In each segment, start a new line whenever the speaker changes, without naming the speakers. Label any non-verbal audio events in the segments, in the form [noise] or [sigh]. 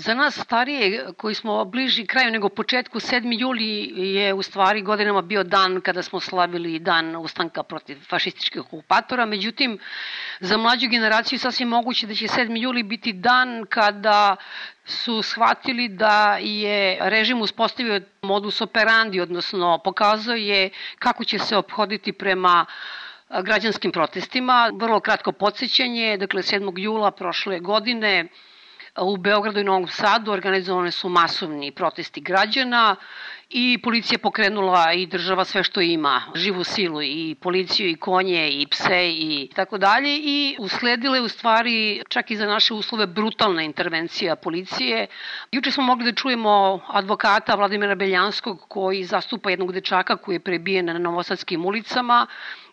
Za nas starije, koji smo bliži kraju nego početku, 7. juli je u stvari godinama bio dan kada smo slavili dan ustanka protiv fašističkih okupatora. Međutim, za mlađu generaciju sasvim moguće da će 7. juli biti dan kada su shvatili da je režim uspostavio modus operandi, odnosno pokazao je kako će se obhoditi prema građanskim protestima. Vrlo kratko podsjećanje, dakle 7. jula prošle godine U Beogradu i Novom Sadu organizovane su masovni protesti građana i policija pokrenula i država sve što ima, živu silu i policiju i konje i pse i tako dalje i usledile u stvari čak i za naše uslove brutalna intervencija policije. Juče smo mogli da čujemo advokata Vladimira Beljanskog koji zastupa jednog dečaka koji je prebijen na novosadskim ulicama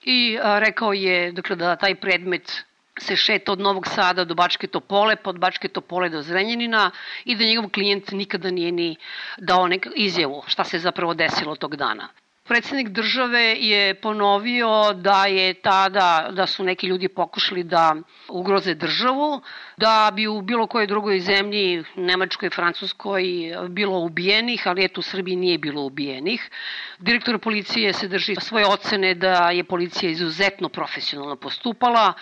i rekao je dakle, da taj predmet se šeta od Novog Sada do Bačke Topole, pa od Bačke Topole do Zrenjanina i da njegov klijent nikada nije ni dao nek izjavu šta se zapravo desilo tog dana. Predsednik države je ponovio da je tada, da su neki ljudi pokušali da ugroze državu, da bi u bilo kojoj drugoj zemlji, Nemačkoj, Francuskoj, bilo ubijenih, ali eto u Srbiji nije bilo ubijenih. Direktor policije se drži svoje ocene da je policija izuzetno profesionalno postupala,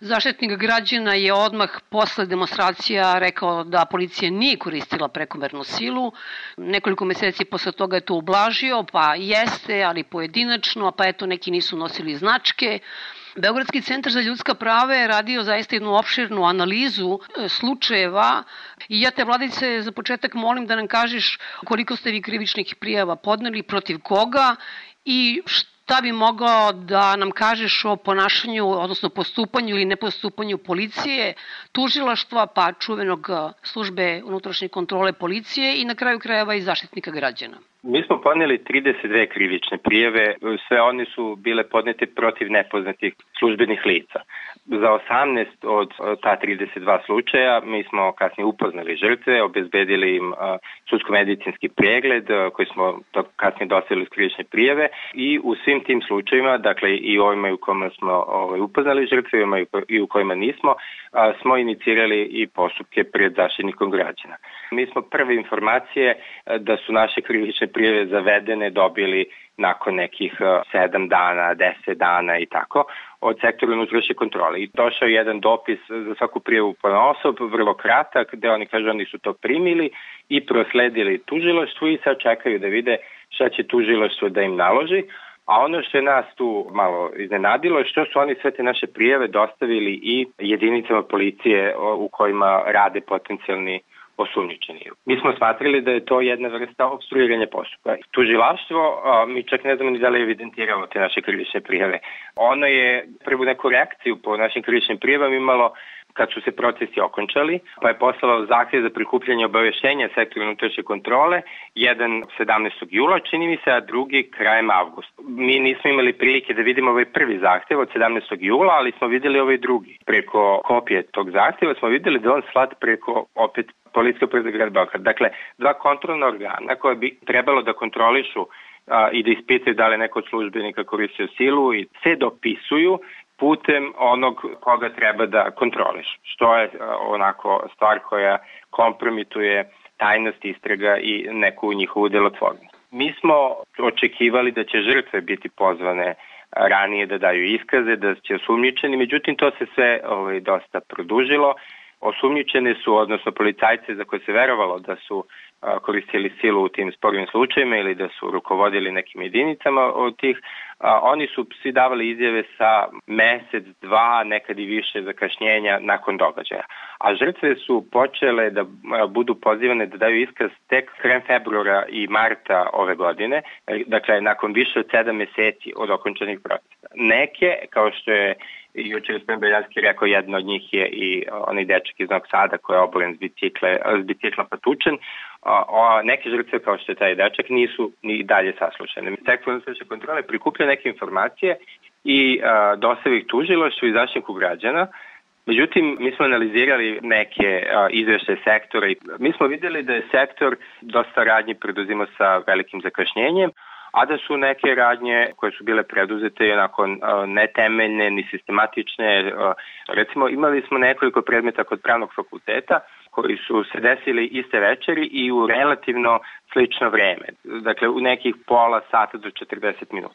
Zaštitnik građana je odmah posle demonstracija rekao da policija nije koristila prekomernu silu. Nekoliko meseci posle toga je to ublažio, pa jeste, ali pojedinačno, pa eto neki nisu nosili značke. Beogradski centar za ljudska prava je radio zaista jednu opširnu analizu e, slučajeva i ja te vladice za početak molim da nam kažeš koliko ste vi krivičnih prijava podneli, protiv koga i šta šta bi mogao da nam kažeš o ponašanju, odnosno postupanju ili nepostupanju policije, tužilaštva, pa čuvenog službe unutrašnje kontrole policije i na kraju krajeva i zaštitnika građana?
Mi smo podneli 32 krivične prijeve, sve one su bile podnete protiv nepoznatih službenih lica. Za 18 od ta 32 slučaja mi smo kasnije upoznali žrtve, obezbedili im sudsko-medicinski pregled koji smo kasnije dostavili iz krivične prijeve i u svim tim slučajima, dakle i ovima u kojima smo ovaj, upoznali žrtve i u kojima nismo, smo inicirali i postupke pred zaštitnikom građana. Mi smo prve informacije da su naše krivične prijeve zavedene dobili nakon nekih 7 dana, 10 dana i tako od sektora unutrašnje kontrole. I došao je jedan dopis za svaku prijavu po osob, vrlo kratak, gde oni kažu oni su to primili i prosledili tužiloštvu i sad čekaju da vide šta će tužiloštvo da im naloži. A ono što je nas tu malo iznenadilo je što su oni sve te naše prijeve dostavili i jedinicama policije u kojima rade potencijalni osumnjičeni. Mi smo smatrali da je to jedna vrsta obstruiranja postupka. Tužilaštvo, mi čak ne znamo ni da li je evidentiralo te naše krivične prijave. Ono je prvu neku reakciju po našim krivičnim prijevama imalo kad su se procesi okončali, pa je poslao zahtjev za prikupljanje obaveštenja sektora unutrašnje kontrole, jedan 17. jula, čini mi se, a drugi krajem avgusta. Mi nismo imali prilike da vidimo ovaj prvi zahtjev od 17. jula, ali smo videli ovaj drugi. Preko kopije tog zahtjeva smo videli da on slat preko opet policijska uprava grad Beograd. Dakle, dva kontrolna organa koje bi trebalo da kontrolišu a, i da ispitaju da li neko od službenika koristio silu i se dopisuju putem onog koga treba da kontroliš, što je onako stvar koja kompromituje tajnost istraga i neku njihovu delotvornost. Mi smo očekivali da će žrtve biti pozvane ranije da daju iskaze, da će osumnjičeni, međutim to se sve ovaj, dosta produžilo Osumnjičene su, odnosno policajce za koje se verovalo da su koristili silu u tim spornim slučajima ili da su rukovodili nekim jedinicama od tih, oni su svi davali izjave sa mesec, dva, nekad i više zakašnjenja nakon događaja. A žrtve su počele da budu pozivane da daju iskaz tek krem februara i marta ove godine, dakle nakon više od sedam meseci od okončanih protesta. Neke, kao što je i juče gospodin Beljanski rekao, jedna od njih je i onaj dečak iz Novog Sada koji je bicikle, s bicikla patučen. O, neke žrtve kao što je taj dečak nisu ni dalje saslušane. Sektor unutrašnje kontrole prikuplja neke informacije i dostavi ih tužiloštvu i zaštitniku građana, Međutim, mi smo analizirali neke izvešte sektora i mi smo videli da je sektor dosta radnji preduzimo sa velikim zakašnjenjem, a da su neke radnje koje su bile preduzete onako netemeljne ni sistematične. Recimo, imali smo nekoliko predmeta kod pravnog fakulteta koji su se desili iste večeri i u relativno slično vreme. Dakle, u nekih pola sata do 40 minuta.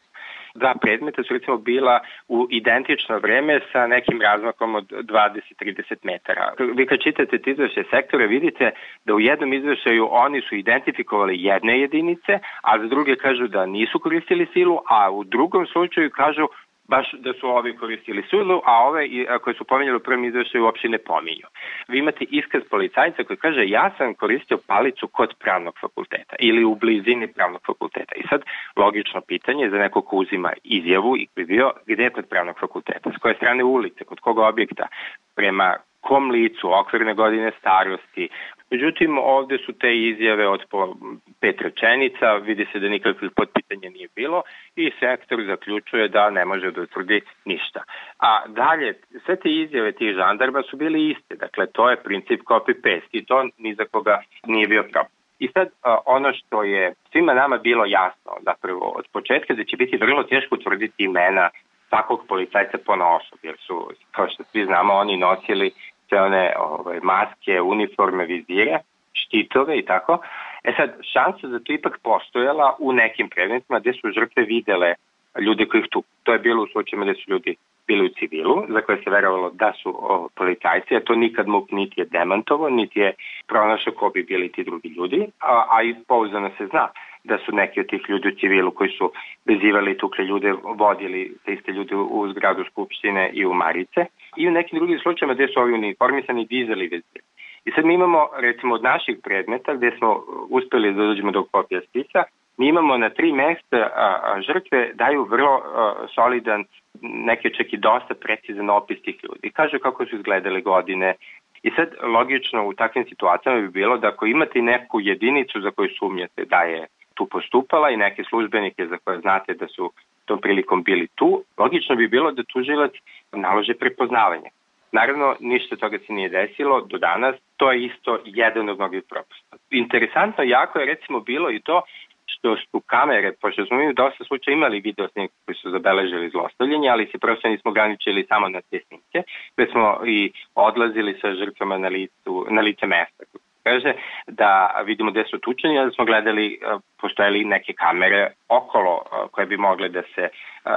Dva predmeta su recimo bila u identično vreme sa nekim razmakom od 20-30 metara. Vi kad čitate te izveše sektore vidite da u jednom izvešaju oni su identifikovali jedne jedinice, a za druge kažu da nisu koristili silu, a u drugom slučaju kažu baš da su ovi koristili silu, a ove koje su pominjali u prvom izveštaju uopšte ne pominju. Vi imate iskaz policajca koji kaže ja sam koristio palicu kod pravnog fakulteta ili u blizini pravnog fakulteta. I sad logično pitanje za neko ko uzima izjavu i bi bio gde je kod pravnog fakulteta, s koje strane ulice, kod koga objekta, prema kom licu, okvirne godine starosti. Međutim, ovde su te izjave od po pet rečenica, vidi se da nikakvih potpitanja nije bilo i sektor zaključuje da ne može da utvrdi ništa. A dalje, sve te izjave tih žandarma su bili iste, dakle to je princip copy-paste i to ni za koga nije bio problem. I sad ono što je svima nama bilo jasno zapravo od početka da će biti vrlo teško utvrditi imena svakog policajca po osob, jer su, kao što svi znamo, oni nosili sve one ovaj, maske, uniforme, vizire, štitove i tako. E sad, šansa za to ipak postojala u nekim predmetima gde su žrtve videle ljude koji ih tu. To je bilo u slučajima gde su ljudi bili u civilu, za koje se verovalo da su policajci, a to nikad MUP niti je demantovo, niti je pronašao ko bi bili ti drugi ljudi, a, a i pouzdano se zna da su neki od tih ljudi u civilu koji su bezivali tukle ljude, vodili te iste ljude u zgradu Skupštine i u Marice i u nekim drugim slučajima gde su ovi uniformisani dizali vezir. I sad mi imamo, recimo, od naših predmeta gde smo uspeli da dođemo do kopija spisa, mi imamo na tri mesta a, a, žrtve daju vrlo a, solidan, neki čak i dosta precizan opis tih ljudi. Kažu kako su izgledale godine, I sad, logično, u takvim situacijama bi bilo da ako imate neku jedinicu za koju sumnjate da je tu postupala i neke službenike za koje znate da su tom prilikom bili tu, logično bi bilo da tužilac nalože prepoznavanje. Naravno, ništa toga se nije desilo do danas, to je isto jedan od mnogih propusta. Interesantno jako je recimo bilo i to što su kamere, pošto smo mi dosta slučaja imali video snimke koji su zabeležili zlostavljanje, ali se prosto nismo ograničili samo na te snimke, već smo i odlazili sa žrtvama na, licu, na lice mesta, kaže da vidimo gde su tučeni, da smo gledali, e, postojali neke kamere okolo e, koje bi mogle da se e,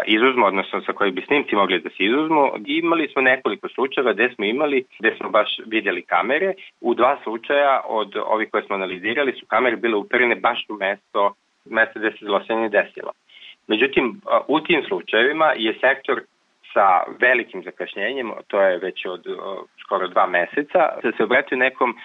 izuzmu, odnosno sa koje bi snimci mogli da se izuzmu. Imali smo nekoliko slučajeva gde smo imali, gde smo baš vidjeli kamere. U dva slučaja od ovih koje smo analizirali su kamere bile uperene baš u mesto, mesto gde se zlosenje desilo. Međutim, u tim slučajevima je sektor sa velikim zakašnjenjem, to je već od skoro dva meseca, da se obratio nekom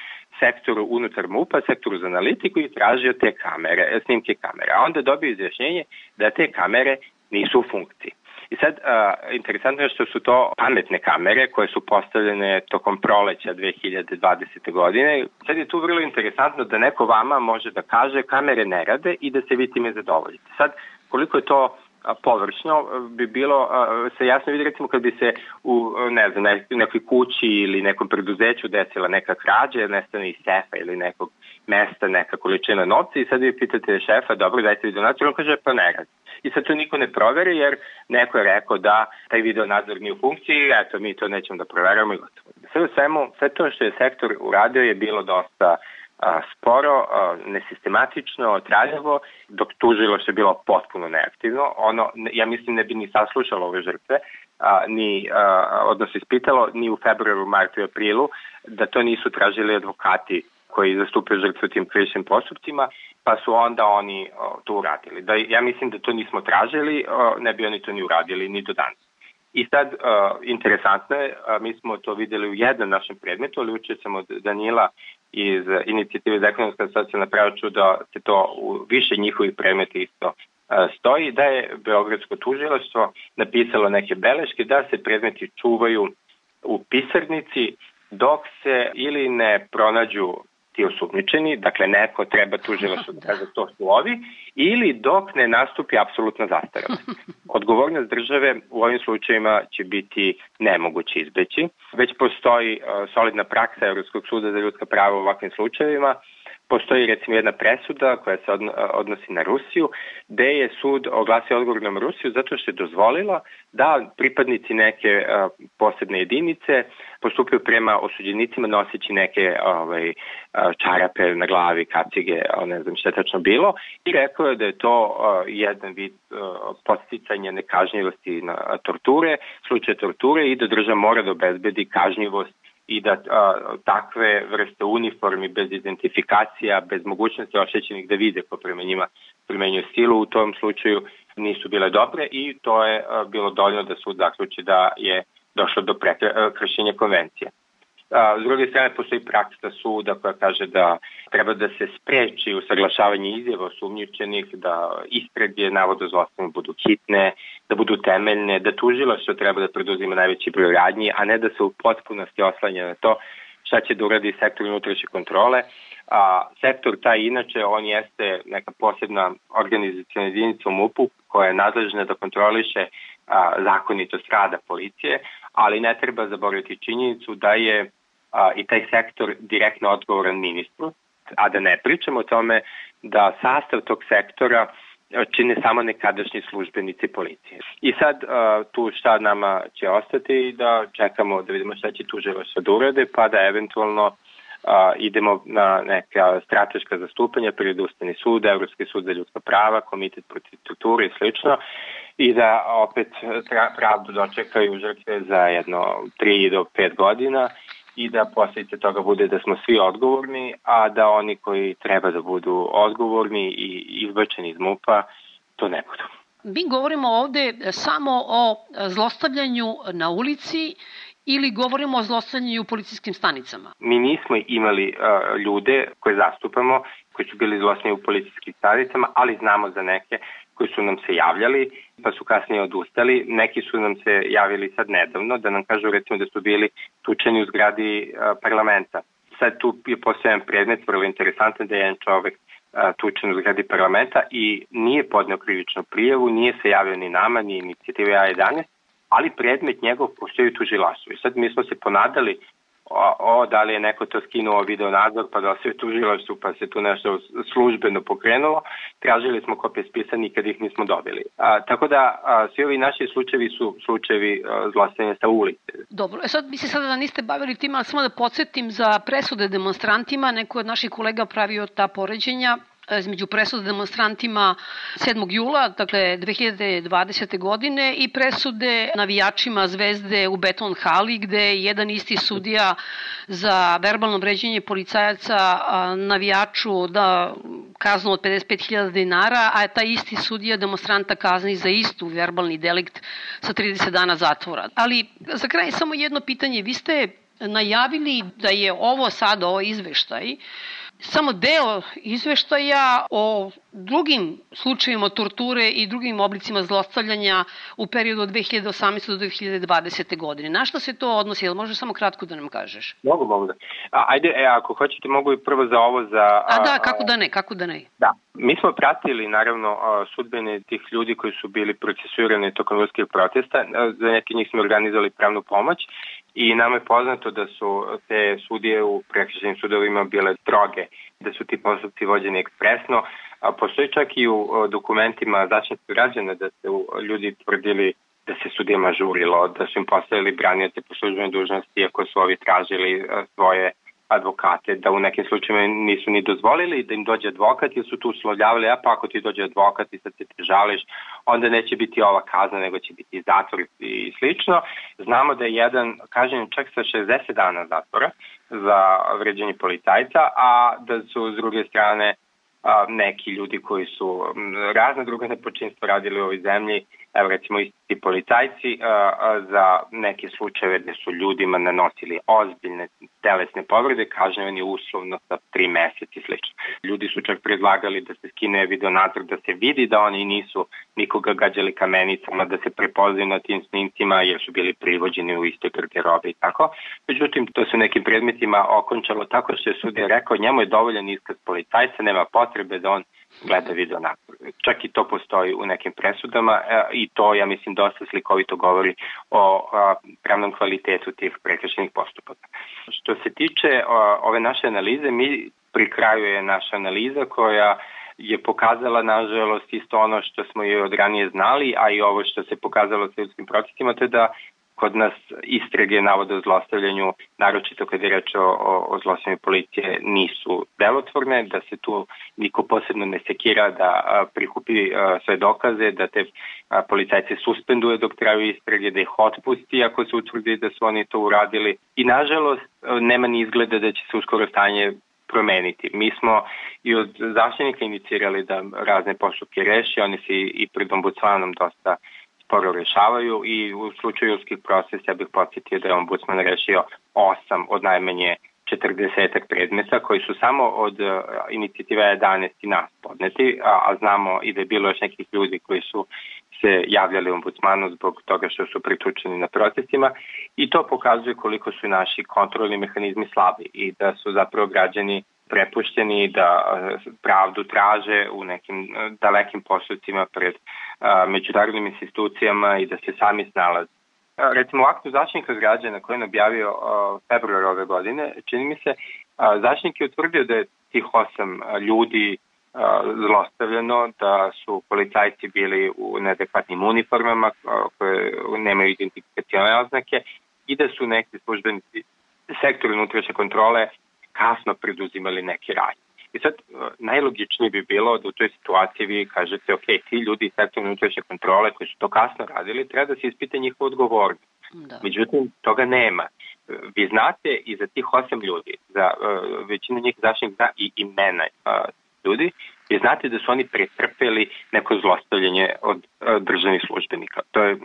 sektoru unutar MUPA, sektoru za analitiku i tražio te kamere, snimke kamere. A onda dobio izjašnjenje da te kamere nisu u funkciji. I sad, uh, interesantno je što su to pametne kamere koje su postavljene tokom proleća 2020. godine. Sad je tu vrlo interesantno da neko vama može da kaže kamere ne rade i da se vi time zadovoljite. Sad, koliko je to površno bi bilo se jasno vidi recimo kad bi se u ne znam nekoj kući ili nekom preduzeću desila neka krađa, nestane iz sefa ili nekog mesta neka količina novca i sad vi pitate šefa, dobro dajte video nadzor, on kaže pa ne radi. I sad to niko ne proveri jer neko je rekao da taj video nadzor nije u funkciji, eto mi to nećemo da proveramo i gotovo. Sve u svemu, sve to što je sektor uradio je bilo dosta a, sporo, a, nesistematično, traljavo, dok tužilo se bilo potpuno neaktivno. Ono, ja mislim ne bi ni saslušalo ove žrtve, a, ni, a, odnosno ispitalo ni u februaru, martu i aprilu, da to nisu tražili advokati koji zastupaju žrtve u tim krivičnim postupcima, pa su onda oni o, to uradili. Da, ja mislim da to nismo tražili, o, ne bi oni to ni uradili ni do danas. I sad, uh, interesantno je, uh, mi smo to videli u jednom našem predmetu, ali učio sam od Danila iz inicijative za ekonomska socijalna prava da se to u više njihovih predmeta isto uh, stoji, da je Beogradsko tužilaštvo napisalo neke beleške da se predmeti čuvaju u pisarnici dok se ili ne pronađu ti osumničeni, dakle neko treba tužilaštvo da kaže to su ovi, ili dok ne nastupi apsolutna zastarelost. [laughs] Odgovornost države u ovim slučajima će biti nemoguće izbeći. Već postoji uh, solidna praksa Evropskog suda za ljudska prava u ovakvim slučajevima, postoji recimo jedna presuda koja se odnosi na Rusiju, gde je sud oglasio odgovornom Rusiju zato što je dozvolila da pripadnici neke posebne jedinice postupaju prema osuđenicima noseći neke ovaj, čarape na glavi, kacige, ne znam šta je tačno bilo i rekao je da je to jedan vid posticanja nekažnjivosti na torture, slučaje torture i da država mora da obezbedi kažnjivost i da a, takve vrste uniformi bez identifikacija, bez mogućnosti oštećenih da vide ko prema njima primenjuje silu u tom slučaju nisu bile dobre i to je a, bilo dovoljno da sud zaključi da je došlo do prekršenja konvencije. A, s druge strane, postoji praksa suda koja kaže da treba da se spreči usaglašavanje izjeva osumnjičenih, da istrage navoda zlostavljanja budu hitne, da budu temeljne, da što treba da preduzima najveći broj radnji, a ne da se u potpunosti oslanja na to šta će da uradi sektor unutrašnje kontrole. A, sektor taj inače, on jeste neka posebna organizacijona jedinica u MUP-u koja je nadležna da kontroliše a, zakonitost rada policije, ali ne treba zaboraviti činjenicu da je a, i taj sektor direktno odgovoran ministru, a da ne pričamo o tome da sastav tog sektora čine samo nekadašnji službenici policije. I sad uh, tu šta nama će ostati da čekamo da vidimo šta će tužilaštvo da urade, pa da eventualno uh, idemo na neka strateška zastupanja pred sud, Evropski sud za ljudska prava, Komitet protiv strukture i slično i da opet pravdu dočekaju žrtve za jedno 3 do 5 godina i da posljedice toga bude da smo svi odgovorni, a da oni koji treba da budu odgovorni i izbačeni iz MUPA to ne budu.
Mi govorimo ovde samo o zlostavljanju na ulici ili govorimo o zlostavljanju u policijskim stanicama?
Mi nismo imali uh, ljude koje zastupamo koji su bili zlostavljeni u policijskim stanicama, ali znamo za neke koji su nam se javljali, pa su kasnije odustali. Neki su nam se javili sad nedavno, da nam kažu recimo da su bili tučeni u zgradi uh, parlamenta. Sad tu je postojan predmet, vrlo interesantan da je jedan čovek uh, tučen u zgradi parlamenta i nije podneo krivičnu prijavu, nije se javio ni nama, ni inicijative A11, ali predmet njegov postoji u tužilaštvu. I sad mi smo se ponadali o, o, da li je neko to skinuo video nadzor pa da se tužilaštvu pa se tu nešto službeno pokrenulo. Tražili smo kopije spisa, nikad ih nismo dobili. A, tako da a, svi ovi naši slučajevi su slučajevi zlostavljanja sa ulice.
Dobro, e sad mi se sada da niste bavili tim, ali samo da podsjetim za presude demonstrantima, neko od naših kolega pravio ta poređenja, između presude demonstrantima 7. jula, dakle 2020. godine i presude navijačima Zvezde u Beton hali gde je jedan isti sudija za verbalno vređenje policajaca navijaču da kaznu od 55.000 dinara, a taj isti sudija demonstranta kazni za istu verbalni delikt sa 30 dana zatvora. Ali za kraj samo jedno pitanje. Vi ste najavili da je ovo sad, ovo izveštaj, samo deo izveštaja o drugim slučajima torture i drugim oblicima zlostavljanja u periodu od 2018. do 2020. godine. Na što se to odnosi? Jel može samo kratko da nam kažeš?
Mogu, mogu da. A, ajde, e, ako hoćete, mogu i prvo za ovo za...
A, a da, kako da ne, kako da ne.
Da. Mi smo pratili, naravno, sudbene tih ljudi koji su bili procesuirani tokom ruskih protesta. Za neki njih smo organizovali pravnu pomoć i nam je poznato da su te sudije u prekrišenim sudovima bile droge, da su ti postupci vođeni ekspresno, a postoji čak i u dokumentima zaštite građana da se ljudi tvrdili da se sudijama žurilo, da su im postavili branioce po službenoj dužnosti ako su ovi tražili svoje advokate, da u nekim slučajima nisu ni dozvolili da im dođe advokat jer su tu uslovljavali, a pa ako ti dođe advokat i sad se ti žališ, onda neće biti ova kazna, nego će biti zatvor i slično. Znamo da je jedan kažem čak sa 60 dana zatvora za vređenje policajca, a da su s druge strane neki ljudi koji su razne druge nepočinstvo radili u ovoj zemlji, evo recimo isti policajci, za neke slučajeve gde su ljudima nanosili ozbiljne telesne povrede, kažnjavani uslovno sa tri meseca i slično. Ljudi su čak predlagali da se skine video nadzor, da se vidi da oni nisu nikoga gađali kamenicama, da se prepoznaju na tim snimcima jer su bili privođeni u istoj garderobi i tako. Međutim, to se nekim predmetima okončalo tako što je sudija rekao njemu je dovoljan iskaz policajca, nema potrebe da on gleda video nadzor. Čak i to postoji u nekim presudama e, i to, ja mislim, dosta slikovito govori o pravnom kvalitetu tih prekršenih postupaka. Što se tiče ove naše analize, mi pri kraju je naša analiza koja je pokazala nažalost isto ono što smo je od ranije znali, a i ovo što se pokazalo sa ljudskim procesima, to je da kod nas istrage navode o zlostavljanju, naročito kad je reč o, o zlostavljanju policije, nisu delotvorne, da se tu niko posebno ne sekira da a, prikupi a, sve dokaze, da te a, policajce suspenduje dok traju istrage, da ih otpusti ako se utvrdi da su oni to uradili. I nažalost nema ni izgleda da će se uskoro stanje promeniti. Mi smo i od zaštitnika inicirali da razne postupke reši, oni se i pred ombudsmanom dosta sporo rešavaju i u slučaju ljudskih procesa ja bih podsjetio da je ombudsman rešio osam od najmanje 40 predmeta koji su samo od uh, inicijative 11 i nas podneti, a, a znamo i da je bilo još nekih ljudi koji su se javljali ombudsmanu zbog toga što su pritučeni na procesima i to pokazuje koliko su naši kontrolni mehanizmi slabi i da su zapravo građani prepušteni da uh, pravdu traže u nekim uh, dalekim postupcima pred međunarodnim institucijama i da se sami snalaze. Recimo u aktu zaštitnika građana koji je objavio februar ove godine, čini mi se, zaštitnik je utvrdio da je tih osam ljudi zlostavljeno, da su policajci bili u neadekvatnim uniformama koje nemaju identifikacione oznake i da su neki službenici sektora unutrašnje kontrole kasno preduzimali neke radnje. I sad, najlogičnije bi bilo da u toj situaciji vi kažete, ok, ti ljudi iz sektora unutrašnje kontrole koji su to kasno radili, treba da se ispite njihova odgovornost. Da. Međutim, toga nema. Vi znate i za tih osam ljudi, za uh, većinu njih zaštitnik zna i imena uh, ljudi, vi znate da su oni pretrpeli neko zlostavljanje od uh, državnih službenika. To je uh,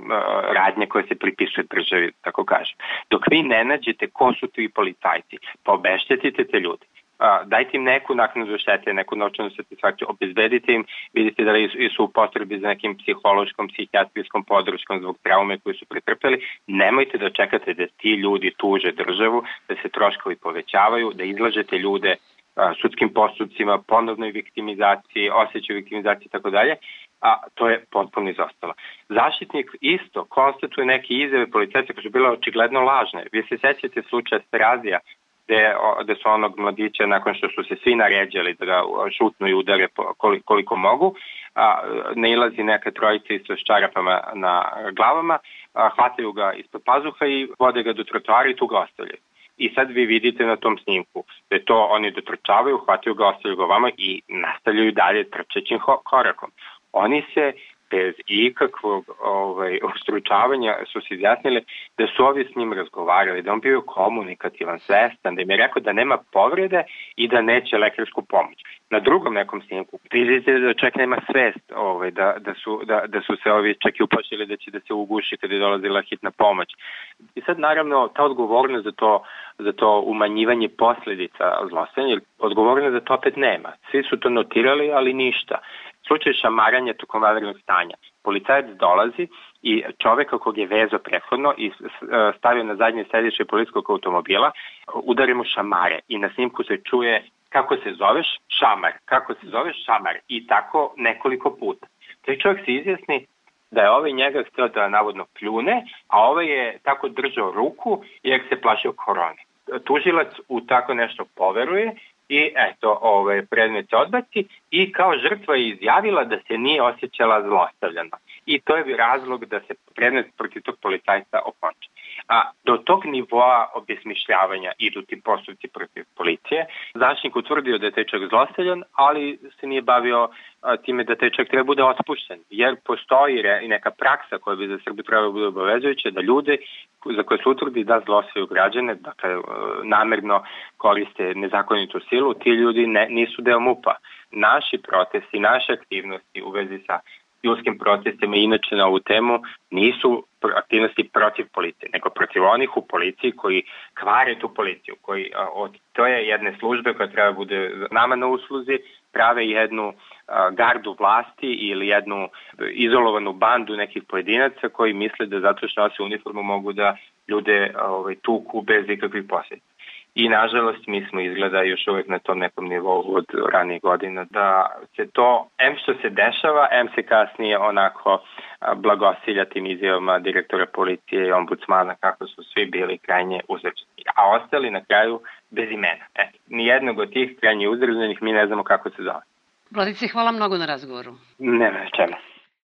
radnja koja se pripisuje državi, tako kažem. Dok vi ne nađete ko su ti policajci, pa obeštetite te ljudi a, dajte im neku naknadu štete, neku novčanu satisfakciju, obezbedite im, vidite da li su u potrebi za nekim psihološkom, psihijatrijskom podrškom zbog traume koje su pretrpeli, nemojte da čekate da ti ljudi tuže državu, da se troškovi povećavaju, da izlažete ljude a, sudskim postupcima, ponovnoj viktimizaciji, osjećaju viktimizaciji i tako dalje, a to je potpuno izostalo. Zaštitnik isto konstatuje neke izjave policajca koje su bile očigledno lažne. Vi se sećate slučaja Sterazija gde, gde su onog mladića nakon što su se svi naređali da ga šutnu i udare koliko, koliko mogu, a, ne ilazi neka trojica isto s čarapama na glavama, a, hvataju ga ispod pazuha i vode ga do trotoara i tu ga ostavljaju. I sad vi vidite na tom snimku da je to oni dotrčavaju, hvataju ga, ostavljaju ga vama i nastavljaju dalje trčećim korakom. Oni se bez ikakvog ovaj, ostručavanja su se izjasnili da su ovi s njim razgovarali, da on bio komunikativan, svestan, da im je rekao da nema povrede i da neće lekarsku pomoć. Na drugom nekom snimku vidite da čak nema svest ovaj, da, da, su, da, da su se ovi čak i uplašili da će da se uguši kada je dolazila hitna pomoć. I sad naravno ta odgovornost za to, za to umanjivanje posledica zlostavljanja, odgovornost za to opet nema. Svi su to notirali, ali ništa slučaj šamaranja tokom vanrednog stanja. Policajac dolazi i čoveka kog je vezo prethodno i stavio na zadnje sediše policijskog automobila, udari mu šamare i na snimku se čuje kako se zoveš šamar, kako se zoveš šamar i tako nekoliko puta. Taj čovjek se izjasni da je ovaj njega htio da navodno pljune, a ovaj je tako držao ruku jer se plašio korone. Tužilac u tako nešto poveruje i eto, ovaj, predmet odbaci i kao žrtva je izjavila da se nije osjećala zlostavljena. I to je razlog da se predmet protiv tog policajca okonča. A do tog nivoa obesmišljavanja idu ti postupci protiv policije. Zaštnik utvrdio da je tečak zlostavljan, ali se nije bavio time da tečak treba bude otpušten. Jer postoji neka praksa koja bi za Srbiju trebalo da bude obavezujuća da ljude za koje se utvrdi da zlostavljaju građane, dakle namerno koriste nezakonitu silu, ti ljudi ne, nisu deo MUPA. Naši protesti, naše aktivnosti u vezi sa ljudskim protestima inače na ovu temu nisu aktivnosti protiv policije, nego protiv onih u policiji koji kvare tu policiju, koji od to je jedne službe koja treba da bude nama na usluzi, prave jednu gardu vlasti ili jednu izolovanu bandu nekih pojedinaca koji misle da zato što nose uniformu mogu da ljude ovaj, tuku bez ikakvih posljedica. I nažalost mi smo izgleda još uvek na tom nekom nivou od ranih godina da se to, em što se dešava, em se kasnije onako blagosilja tim izjavama direktora policije i ombudsmana kako su svi bili krajnje uzređeni, a ostali na kraju bez imena. E, nijednog od tih krajnje uzređenih mi ne znamo kako se zove.
Vladice, hvala mnogo na razgovoru.
Ne, ne, čemu.